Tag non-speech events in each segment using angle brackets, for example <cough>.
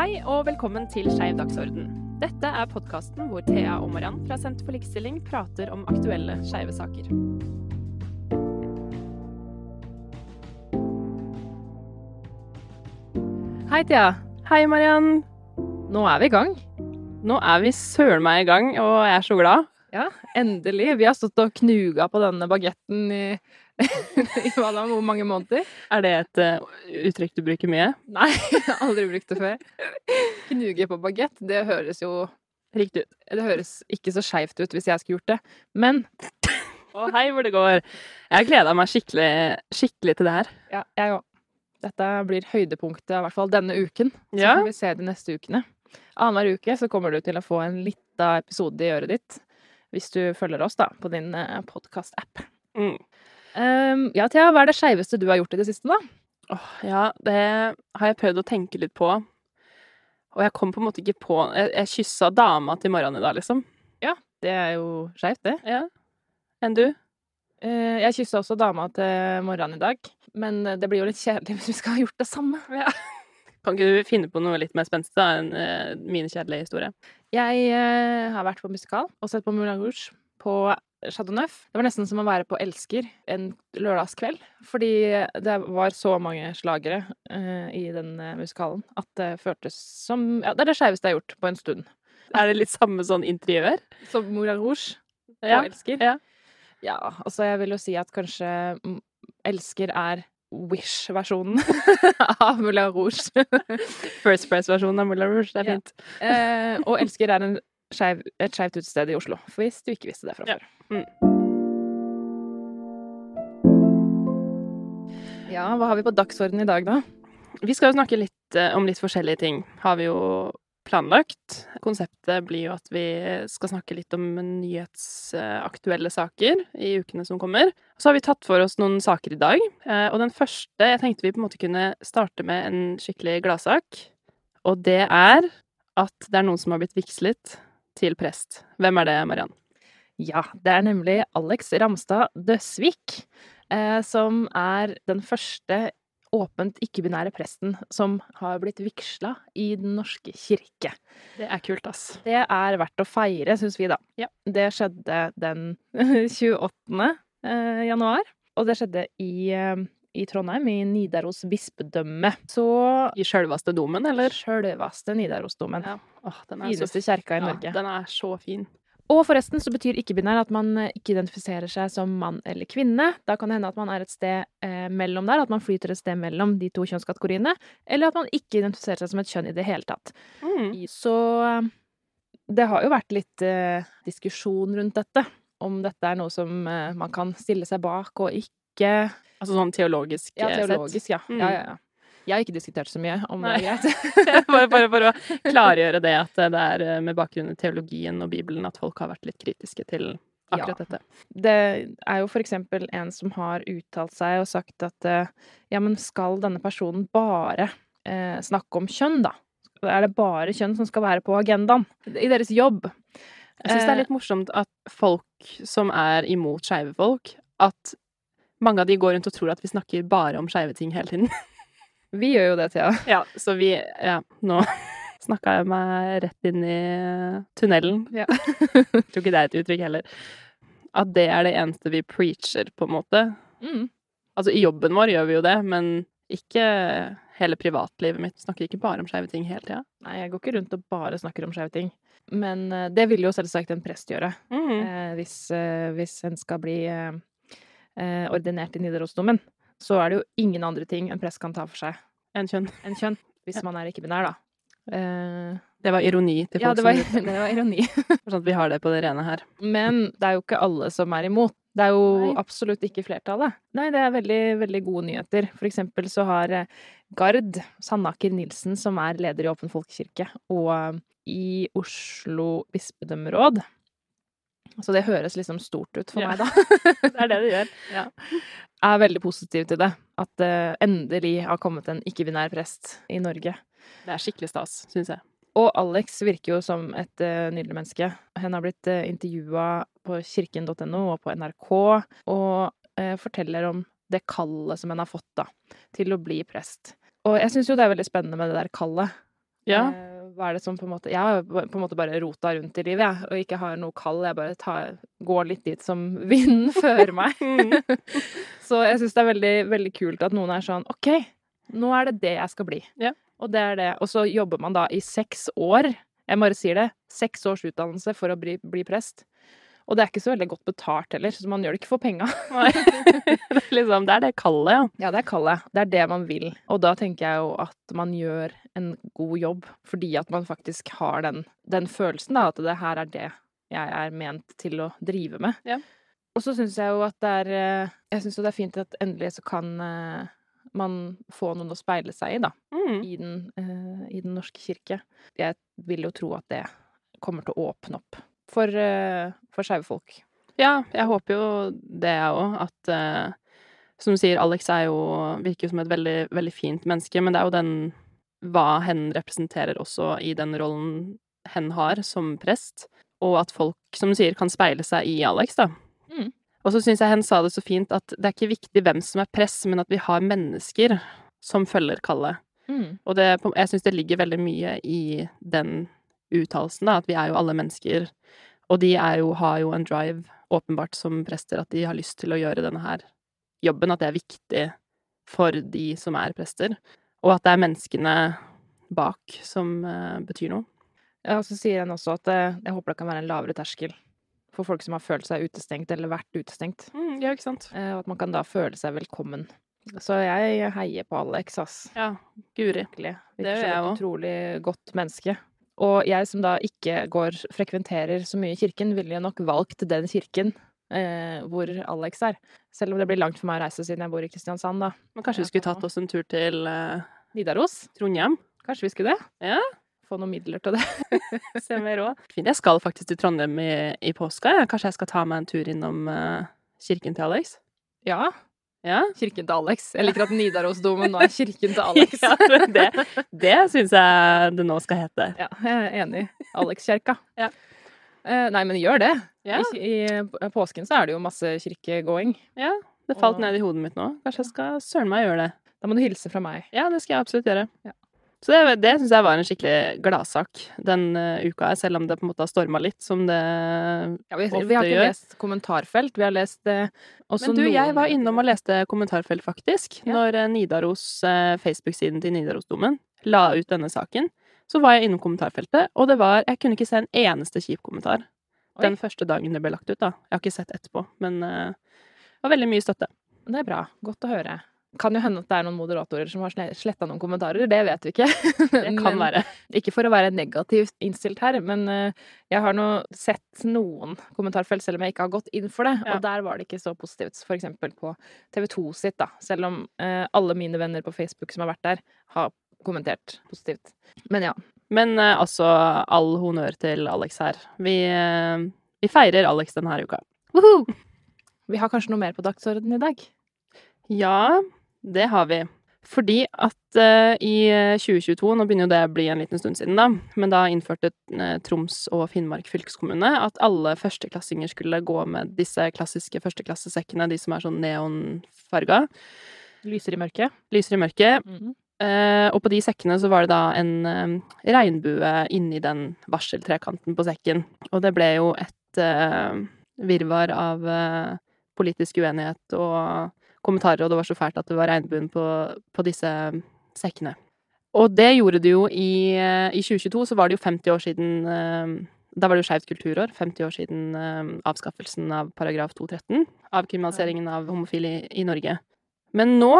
Hei og velkommen til Skeiv dagsorden. Dette er podkasten hvor Thea og Mariann fra Senter for likestilling prater om aktuelle skeive saker. Hei, Thea. Hei, Mariann. Nå er vi i gang. Nå er vi søren meg i gang, og jeg er så glad. Ja, endelig. Vi har stått og knuga på denne bagetten i, <laughs> i hva da, hvor mange måneder? Er det et uh, uttrykk du bruker mye? Nei, <laughs> jeg har aldri brukt det før. Knuge på bagett, det høres jo Riktig ut. Det høres ikke så skeivt ut hvis jeg skulle gjort det, men Å, hei hvor det går. Jeg gleda meg skikkelig, skikkelig til det her. Ja, jeg òg. Dette blir høydepunktet, i hvert fall denne uken. Så Ja. får vi se de neste ukene. Annenhver uke så kommer du til å få en lita episode i øret ditt. Hvis du følger oss, da, på din podkast-app. Mm. Um, ja, Thea, hva er det skeiveste du har gjort i det siste, da? Oh, ja, det har jeg prøvd å tenke litt på. Og jeg kom på en måte ikke på Jeg, jeg kyssa dama til morgenen i dag, liksom. Ja, Det er jo skeivt, det. Ja. Enn du? Uh, jeg kyssa også dama til morgenen i dag, men det blir jo litt kjedelig hvis vi skal ha gjort det samme. Kan ikke du finne på noe litt mer spenstig enn uh, min kjedelige historie? Jeg uh, har vært på musikal og sett på Moulin Rouge på Chateau Neuf. Det var nesten som å være på Elsker en lørdagskveld. Fordi det var så mange slagere uh, i den musikalen at det føltes som Ja, det er det skeiveste jeg har gjort på en stund. Er det litt samme sånn interiør? Som Moulin Rouge Ja. Elsker. ja. ja, altså jeg vil jo si at kanskje Elsker er Wish-versjonen <laughs> av Moulin Rouge. <laughs> First Press-versjonen av Moulin Rouge. Det er Ja. fint. eh, og Elsker er en skeiv, et skeivt utested i Oslo, for hvis du ikke visste det fra Ja. Mm. Ja, hva har vi på dagsordenen i dag, da? Vi skal jo snakke litt eh, om litt forskjellige ting, har vi jo planlagt. Konseptet blir jo at vi skal snakke litt om nyhetsaktuelle saker i ukene som kommer. Så har vi tatt for oss noen saker i dag, eh, og den første jeg tenkte vi på en måte kunne starte med en skikkelig gladsak, og det er at det er noen som har blitt vigslet til prest. Hvem er det, Mariann? Ja, det er nemlig Alex Ramstad Døsvik, eh, som er den første åpent ikke-binære presten som har blitt vigsla i Den norske kirke. Det er kult, ass. Det er verdt å feire, syns vi, da. Ja. Det skjedde den <laughs> 28. eh, januar, og det skjedde i, eh, i Trondheim, i Nidaros bispedømme. Så I sjølveste domen, eller? sjølveste Nidarosdomen. Ja. Åh, den er så kjerka i Ja, Norge. den er så fin. Og forresten så betyr ikke-binær at man eh, ikke identifiserer seg som mann eller kvinne. Da kan det hende at man er et sted eh, mellom der, at man flyter et sted mellom de to kjønnskategoriene. Eller at man ikke identifiserer seg som et kjønn i det hele tatt. Mm. Så eh, det har jo vært litt eh, diskusjon rundt dette. Om dette er noe som eh, man kan stille seg bak og ikke. Altså sånn teologisk Ja, teologisk sett. teologisk, ja. Mm. ja, ja, ja. Jeg har ikke diskutert så mye om det Nei. er greit. bare, bare for å klargjøre det at det er eh, med bakgrunn i teologien og Bibelen at folk har vært litt kritiske til akkurat Ja. dette. Det er jo for eksempel en som har uttalt seg og sagt at eh, ja, men skal denne personen bare eh, snakke om kjønn, da? Er det bare kjønn som skal være på agendaen i deres jobb? Jeg syns det er Eh, litt morsomt at folk som er imot skeive folk, at mange av de går rundt og tror at vi snakker bare om skeive ting hele tiden. <laughs> Vi gjør jo det, Thea. Ja, så vi Ja, nå <laughs> snakka jeg meg rett inn i tunnelen. Ja. <laughs> Tror ikke det er et uttrykk heller. At det er det eneste vi preacher, på en måte. Mm. Altså, i jobben vår gjør vi jo det, men ikke hele privatlivet mitt. Snakker ikke bare om skeive ting hele tida. Nei, jeg går ikke rundt og bare snakker om skeive ting. Men eh, det vil jo selvsagt en prest gjøre, Mm. eh, hvis, eh, hvis en skal bli eh, eh, ordinert i Nidarosdomen. Så er det jo ingen andre ting en prest kan ta for seg enn kjønn. enn kjønn, hvis Ja. man er ikke-binær, da. Eh, Det var ironi til ja, folk det var, som <laughs> det var ironi. <laughs> Sånn at vi har det på det rene her. Men det er jo ikke alle som er imot. Det er jo Nei. absolutt ikke flertallet. Nei, det er veldig, veldig gode nyheter. For eksempel så har eh, Gard Sandaker Nilsen, som er leder i Åpen folkekirke, og eh, i Oslo bispedømmeråd Så det høres liksom stort ut for Ja. meg, da. <laughs> Det er det det gjør. <laughs> Ja. er veldig positiv til det. At det endelig har kommet en ikke-binær prest i Norge. Det er skikkelig stas, syns jeg. Og Alex virker jo som et uh, nydelig menneske. Hun har blitt uh, intervjua på kirken.no og på NRK, og uh, forteller om det kallet som hun har fått da, til å bli prest. Og jeg syns jo det er veldig spennende med det der kallet. Ja. Hva er det som på en måte Jeg har på en måte bare rota rundt i livet, jeg, og ikke har noe kall. Jeg bare tar, går litt dit som <laughs> vinden fører meg. Mm. <laughs> Så jeg syns det er veldig, veldig kult at noen er sånn OK, nå er det det jeg skal bli. Ja. Og det er det. Og så jobber man da i seks år. Jeg bare sier det. Seks års utdannelse for å bli, bli prest. Og det er ikke så veldig godt betalt heller, så man gjør det ikke for penga. <laughs> Liksom, det er det kallet, ja. Ja, det er kallet. Det er det man vil. Og da tenker jeg jo at man gjør en god jobb, fordi at man faktisk har den, den følelsen, da, at det her er det jeg er ment til å drive med. Ja. Og så syns jeg jo at det er eh, Jeg syns jo det er fint at endelig så kan eh, man få noen å speile seg i, da. Mm. I den, uh, i Den norske kirke. Jeg vil jo tro at det kommer til å åpne opp for, uh, for skeive folk. Ja, jeg håper jo det, jeg òg. At uh, Som du sier, Alex er jo, virker jo som et veldig, veldig fint menneske, men det er jo den Hva hen representerer også i den rollen hen har som prest. Og at folk, som du sier, kan speile seg i Alex, da. Mm. Og så syns jeg hen sa det så fint at det er ikke viktig hvem som er press, men at vi har mennesker som følger kallet. Mm. Og det, jeg syns det ligger veldig mye i den uttalelsen, da, at vi er jo alle mennesker. Og de jo, har jo en drive, åpenbart, som prester, at de har lyst til å gjøre denne her jobben. At det er viktig for de som er prester. Og at det er menneskene bak som eh, betyr noe. Ja, og så sier han også at eh, jeg håper det kan være en lavere terskel for folk som har følt seg utestengt eller vært utestengt. Mm, ja, ikke sant? Eh, og at man kan da føle seg velkommen. Så jeg heier på Alex, ass. Ja, guri. Virkelig. Det gjør jeg et utrolig godt menneske. Og jeg som da ikke går, frekventerer så mye i kirken, ville jo nok valgt den kirken eh, hvor Alex er. Selv om det blir langt for meg å reise siden jeg bor i Kristiansand, da. Men kanskje vi skulle tatt oss en tur til eh, Nidaros. Trondheim? Kanskje vi skulle det? Ja. Få noen midler til det. <laughs> Se mer råd. Jeg skal faktisk til Trondheim i, i påska. Kanskje jeg skal ta meg en tur innom eh, kirken til Alex? Ja. Ja? Kirken til Alex. Jeg liker at Nidarosdomen nå er kirken til <laughs> Alex. ja det det syns jeg det nå skal hete. Ja, jeg er enig. Alexkirka. Ja. Eh, nei, men gjør det. Ja, I, I påsken så er det jo masse kirkegåing. ja. Det falt Og- ned i hodet mitt nå. Kanskje jeg skal søren meg gjøre det. Da må du hilse fra meg. Ja, det skal jeg absolutt gjøre. Ja. Så det, det syns jeg var en skikkelig gladsak den uh, uka, selv om det på en måte har storma litt, som det Ja, vi, Ofte vi har ikke gjør. lest kommentarfelt. Vi har lest uh, også Men du, jeg noen- var innom og leste kommentarfelt, faktisk. Ja. Når uh, Nidaros, eh, Facebook-siden til Nidarosdomen la ut denne saken, så var jeg innom kommentarfeltet, og det var Jeg kunne ikke se en eneste kjip kommentar. Oi. Den første dagen det ble lagt ut, da. Jeg har ikke sett etterpå, men uh, det var veldig mye støtte. Det er bra. Godt å høre. Kan jo hende at det er noen moderatorer som har sletta noen kommentarer. Det vet vi ikke. <laughs> Det kan Men- være. Ikke for å være negativt innstilt her, men eh, jeg har nå sett noen kommentarfelt, selv om jeg ikke har gått inn for det. Ja. Og der var det ikke så positivt. For eksempel på TV 2 sitt, da. Selv om eh, alle mine venner på Facebook som har vært der, har kommentert positivt. Men ja. Men uh, altså, all honnør til Alex her. Vi, uh, vi feirer Alex denne uka. Woohoo! Vi har kanskje noe mer på dagsordenen i dag? Ja, det har vi. Fordi at uh, i 2022, nå begynner jo det å bli en liten stund siden, da, men da innførte Troms og Finnmark fylkeskommune at alle førsteklassinger skulle gå med disse klassiske førsteklassesekkene, de som er sånn neonfarga, Lyser i mørket? lyser i mørket. Mm Eh, og på de sekkene så var det da en eh, regnbue inni den varseltrekanten på sekken. Og det ble jo et eh, virvar av eh, politisk uenighet og kommentarer, og det var så fælt at det var regnbuen på, på disse sekkene. Og det gjorde det jo i, eh, I 2022 så var det jo 50 år siden eh, Da var det jo Skeivt kulturår. 50 år siden eh, avskaffelsen av paragraf 213. Avkriminaliseringen av homofile i, i Norge. Men nå,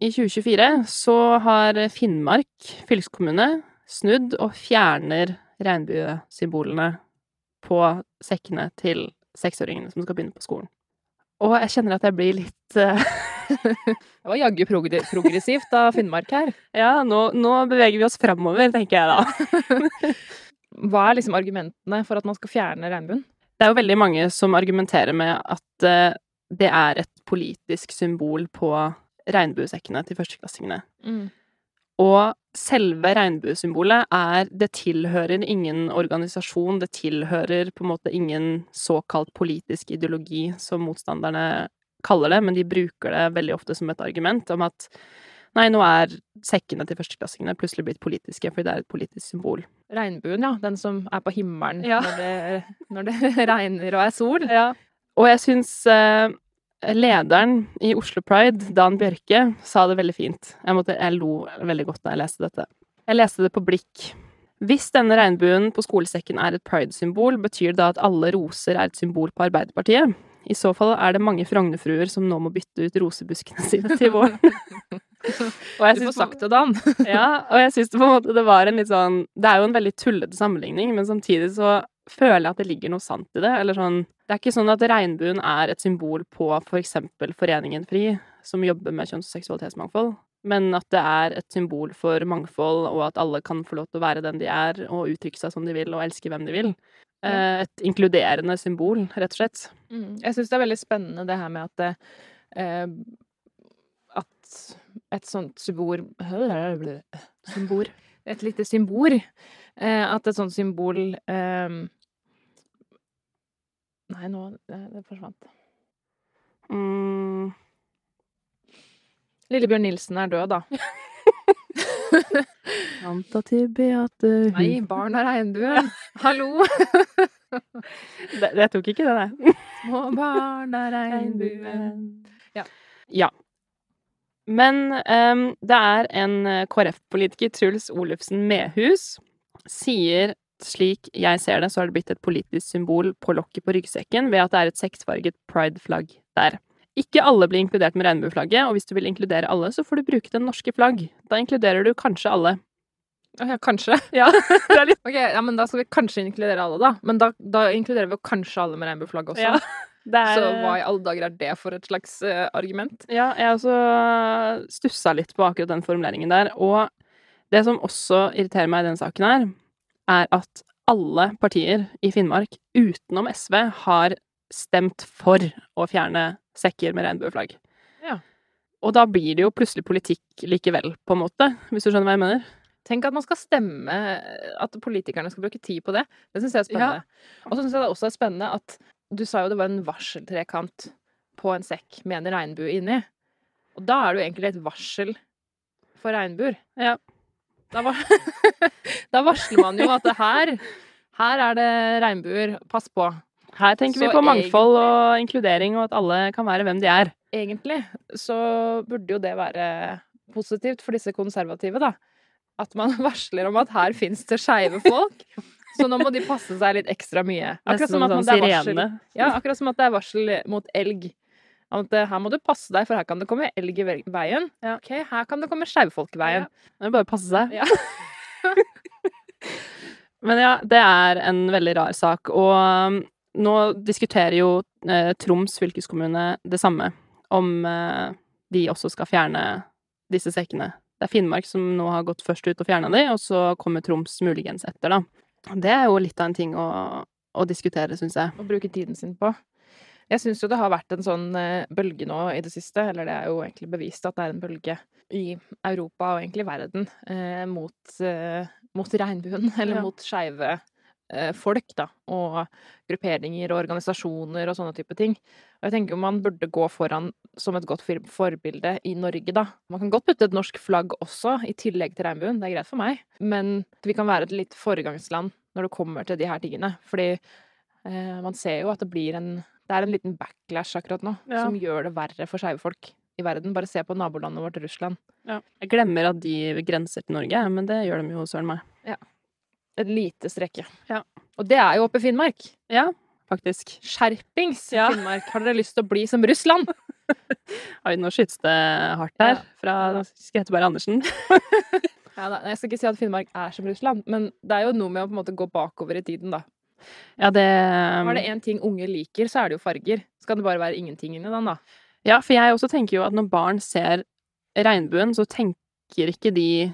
i 2024, så har Finnmark fylkeskommune snudd og fjerner regnbuesymbolene på sekkene til seksåringene som skal begynne på skolen. Og jeg kjenner at jeg blir litt eh, <laughs> Det var jaggu progressivt av Finnmark her. <laughs> Ja, nå, nå beveger vi oss framover, tenker jeg da. <laughs> Hva er liksom argumentene for at man skal fjerne regnbuen? Det er jo veldig mange som argumenterer med at eh, det er et politisk symbol på regnbuesekkene til førsteklassingene. Og selve regnbuesymbolet er Det tilhører ingen organisasjon, det tilhører på en måte ingen såkalt politisk ideologi, som motstanderne kaller det, men de bruker det veldig ofte som et argument om at Nei, nå er sekkene til førsteklassingene plutselig blitt politiske, fordi det er et politisk symbol. Regnbuen, ja. Den som er på himmelen Ja. når, det, når det <laughs> regner og er sol. Og jeg syns eh, lederen i Oslo Pride, Dan Bjørke, sa det veldig fint. Jeg, måtte, jeg lo veldig godt da jeg leste dette. Jeg leste det på blikk. Hvis denne regnbuen på skolesekken er et pride-symbol, betyr det da at alle roser er et symbol på Arbeiderpartiet? I så fall er det mange Frogner-fruer som nå må bytte ut rosebuskene <laughs> sine til vår. <laughs> og jeg Du får sagt det, Dan. <laughs> ja, og jeg syns det på en måte det var en litt sånn Det er jo en veldig tullete sammenligning, men samtidig så føler jeg at det ligger noe sant i det. Eller sånn Det er ikke sånn at regnbuen er et symbol på for eksempel Foreningen FRI, som jobber med kjønns- og seksualitetsmangfold, men at det er et symbol for mangfold, og at alle kan få lov til å være den de er, og uttrykke seg som de vil, og elske hvem de vil. Eh, Et inkluderende symbol, rett og slett. Mm. Jeg syns det er veldig spennende det her med at det, eh, At et sånt symbol Symbol. Et lite symbol. Eh, at et sånt symbol eh, Nei, nå det, det forsvant. Mm. Lillebjørn Nilsen er død, da. <laughs> Tanta til Beate Nei, barn av regnbuen. Hallo! det, det tok ikke det, nei. Små barn <laughs> av regnbuen. Ja. Men um, det er en eh, KrF-politiker, Truls Olufsen Mehus, sier slik jeg ser det, så har det blitt et politisk symbol på lokket på ryggsekken ved at det er et seksfarget pride-flagg der. Ikke alle blir inkludert med regnbueflagget, og hvis du vil inkludere alle, så får du bruke det norske flagg. Da inkluderer du kanskje alle. Ja, kanskje. <laughs> Ja, det er litt Ok, ja, men Da skal vi kanskje inkludere alle, da. Men da, da inkluderer vi kanskje alle med regnbueflagg også. Ja, er, Så hva i alle dager er det for et slags uh, argument? Ja, jeg også stussa litt på akkurat den formuleringen der. Og det som også irriterer meg i den saken her, er at alle partier i Finnmark, utenom SV, har stemt for å fjerne sekker med regnbueflagg. Ja. Og da blir det jo plutselig politikk likevel, på en måte, hvis du skjønner hva jeg mener? Tenk at man skal stemme At politikerne skal bruke tid på det. Det syns jeg er spennende. Og så syns jeg det også er spennende at du sa jo det var en varseltrekant på en sekk med en regnbue inni. Og da er det jo egentlig et varsel for regnbuer. Ja. Da, var, <laughs> da varsler man jo at det her Her er det regnbuer. Pass på. Her tenker vi på mangfold og inkludering, og at alle kan være hvem de er. Egentlig så burde jo det være positivt for disse konservative, da. At man <laughs> varsler om at her fins det skeive folk. Så nå må de passe seg litt ekstra mye. Akkurat som sånn. Ja, akkurat som at det er varsel mot elg. At eh, her må du passe deg, for her kan det komme elg i veien. Ja. Ok, her kan det komme skeive folk i veien. Det er bare å passe seg. Ja. <laughs> Men ja, det er en veldig rar sak. Og um, nå diskuterer jo eh, Troms fylkeskommune det samme, om eh, de også skal fjerne disse sekkene. Det er Finnmark som nå har gått først ut og fjerna de, og så kommer Troms muligens etter, da. Det er jo litt av en ting å, å diskutere, syns jeg. Å bruke tiden sin på. Jeg syns jo det har vært en sånn eh, bølge nå i det siste, eller det er jo egentlig bevist at det er en bølge i Europa og egentlig verden eh, mot, eh, mot regnbuen, <laughs> eller Ja. mot skeive eh, folk, da, og grupperinger og organisasjoner og sånne type ting. Og jeg tenker man burde gå foran som et godt forbilde i Norge, da. Man kan godt putte et norsk flagg også, i tillegg til regnbuen, det er greit for meg, men vi kan være et litt foregangsland når det kommer til de her tingene, fordi eh, man ser jo at det blir en det er en liten backlash akkurat nå, Ja. som gjør det verre for skeive folk i verden. Bare se på nabolandet vårt, Russland. Jeg glemmer at de grenser til Norge, men det gjør de jo søren meg. Ja. Et lite strekke. Ja. Og det er jo oppe i Finnmark. Ja, faktisk. Skjerpings, Ja. Finnmark! Har dere lyst til å bli som Russland? <laughs> Oi, nå skytes det hardt her, fra Skretteberg Andersen. <laughs> Ja, da, jeg skal ikke si at Finnmark er som Russland, men det er jo noe med å på en måte gå bakover i tiden, da. Ja, det Var det én ting unge liker, så er det jo farger. Skal det bare være ingenting inni den, da? Ja, for jeg også tenker jo at når barn ser regnbuen, så tenker ikke de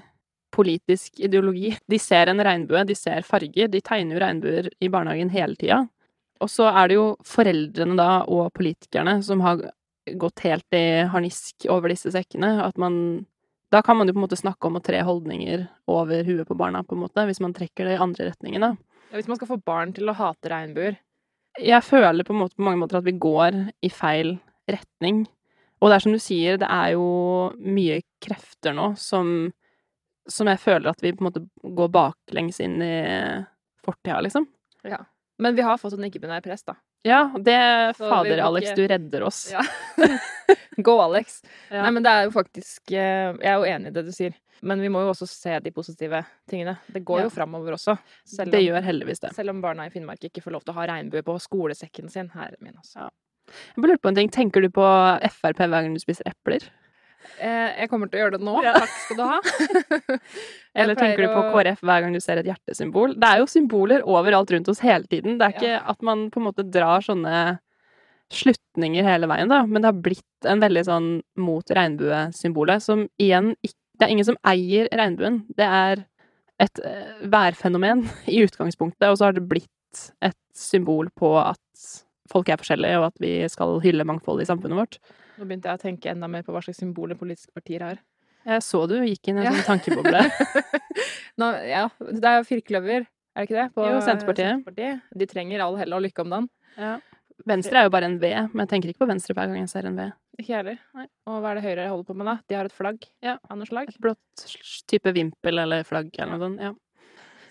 politisk ideologi. De ser en regnbue, de ser farger, de tegner jo regnbuer i barnehagen hele tida. Og så er det jo foreldrene da, og politikerne, som har gått helt i harnisk over disse sekkene. At man Da kan man jo på en måte snakke om å tre holdninger over huet på barna, på en måte, hvis man trekker det i andre retningen, da. Ja, hvis man skal få barn til å hate regnbuer jeg føler på, måte, på mange måter at vi går i feil retning. Og det er som du sier, det er jo mye krefter nå som, som jeg føler at vi på en måte går baklengs inn i fortida, liksom. Ja. Men vi har fått en ikke-binær prest, da. Ja, det Så Fader, ikke... Alex, du redder oss. Ja. <laughs> Gå, Alex. Ja. Nei, men det er jo faktisk eh, Jeg er jo enig i det du sier. Men vi må jo også se de positive tingene. Det går Ja. jo framover også. Selv det gjør heldigvis det. selv om barna i Finnmark ikke får lov til å ha regnbue på skolesekken sin. Herre min, altså. Jeg bare lurte på en ting. Tenker du på Frp hver gang du spiser epler? Eh, jeg kommer til å gjøre det nå. Ja. Takk skal du ha. <laughs> Eller tenker du på KrF hver gang du ser et hjertesymbol? Det er jo symboler overalt rundt oss hele tiden. Det er ikke Ja. at man på en måte drar sånne slutninger hele veien, da, men det har blitt en veldig sånn mot regnbuesymbolet, som igjen ikke Det er ingen som eier regnbuen. Det er et eh, værfenomen i utgangspunktet, og så har det blitt et symbol på at folk er forskjellige, og at vi skal hylle mangfoldet i samfunnet vårt. Nå begynte jeg å tenke enda mer på hva slags symboler politiske partier har. Jeg så du gikk inn i en Ja. sånn tankeboble. <laughs> Nå, ja, det er jo firkløver, er det ikke det? På Jo, Senterpartiet. Senterpartiet. De trenger all hell og lykke om dagen. Venstre er jo bare en V, men jeg tenker ikke på Venstre hver gang jeg ser en V. Ikke heller. Og hva er det Høyre holder på med, da? De har et flagg Ja. av noe slag. Et blått type vimpel eller flagg eller noe sånt. Ja.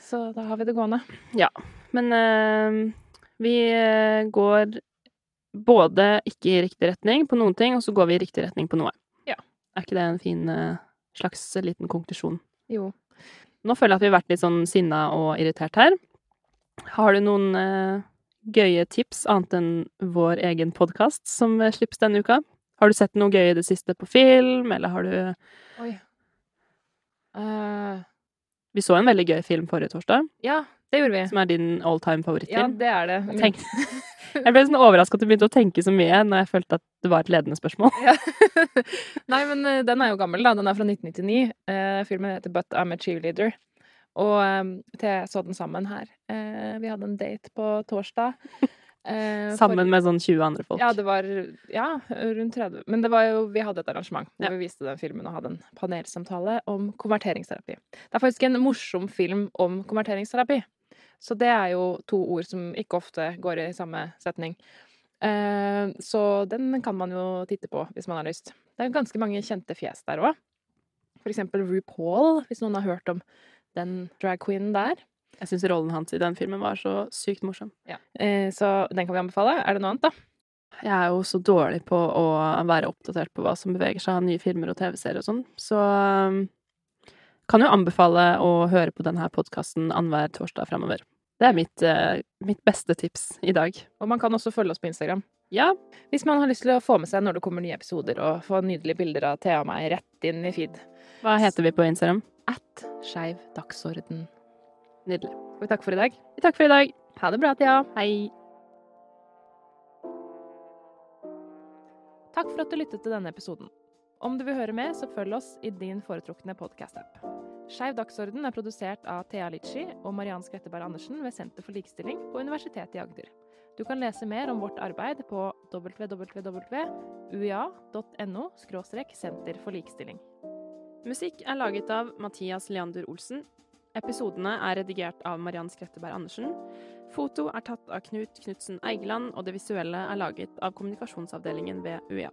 Så da har vi det gående. Ja. Men øh, vi eh, går både ikke i riktig retning på noen ting, og så går vi i riktig retning på noe. Ja. Er ikke det en fin eh, slags liten konklusjon? Jo. Nå føler jeg at vi har vært litt sånn sinna og irritert her. Har du noen eh, gøye tips annet enn vår egen podkast som eh, slippes denne uka? Har du sett noe gøy i det siste på film, eller har du Oi. Uh... Vi så en veldig gøy film forrige torsdag, ja, det gjorde vi. som er din all time Ja, det er det. Tenk- <laughs> Jeg ble sånn overraska at du begynte å tenke så mye når jeg følte at det var et ledende spørsmål. Ja. <laughs> Nei, men eh, den er jo gammel, da. Den er fra 1999. Eh, filmen heter But I'm a Cheerleader. Og til jeg så den sammen her. Eh, vi hadde en date på torsdag. Eh, <laughs> for- Sammen med sånn 20 andre folk. Ja, det var ja, rundt 30. Men det var jo, vi hadde et arrangement hvor Ja. vi viste den filmen og hadde en panelsamtale om konverteringsterapi. Det er faktisk en morsom film om konverteringsterapi. Så det er jo to ord som ikke ofte går i samme setning. Eh, så den kan man jo titte på hvis man har lyst. Det er ganske mange kjente fjes der òg. For eksempel RuPaul, hvis noen har hørt om den drag queenen der. Jeg syns rollen hans i den filmen var så sykt morsom. Ja. så den kan vi anbefale. Er det noe annet, da? Jeg er jo så dårlig på å være oppdatert på hva som beveger seg av nye filmer og TV-serier og sånn, så um, kan jo anbefale å høre på denne podkasten annenhver torsdag framover. Det er mitt, eh, mitt beste tips i dag. Og man kan også følge oss på Instagram. Ja, Hvis man har lyst til å få med seg når det kommer nye episoder, og få nydelige bilder av Thea og meg rett inn i feed. hva heter vi på Instagram? At skeiv dagsorden. Nydelig. Og vi takke for i dag? Takk for i dag. Ha det bra, Thea. Hei. Takk for at du lyttet til denne episoden. Om du vil høre mer, så følg oss i din foretrukne podkast-app. Skeiv dagsorden er produsert av Thea Litchi og Mariann Skretteberg Andersen ved Senter for likestilling på Universitetet i Agder. Du kan lese mer om vårt arbeid på www.ua.no senter for likestilling. Musikk er laget av Mathias Leander Olsen. Episodene er redigert av Mariann Skretteberg Andersen. Foto er tatt av Knut Knutsen Eigeland, og det visuelle er laget av kommunikasjonsavdelingen ved UiA.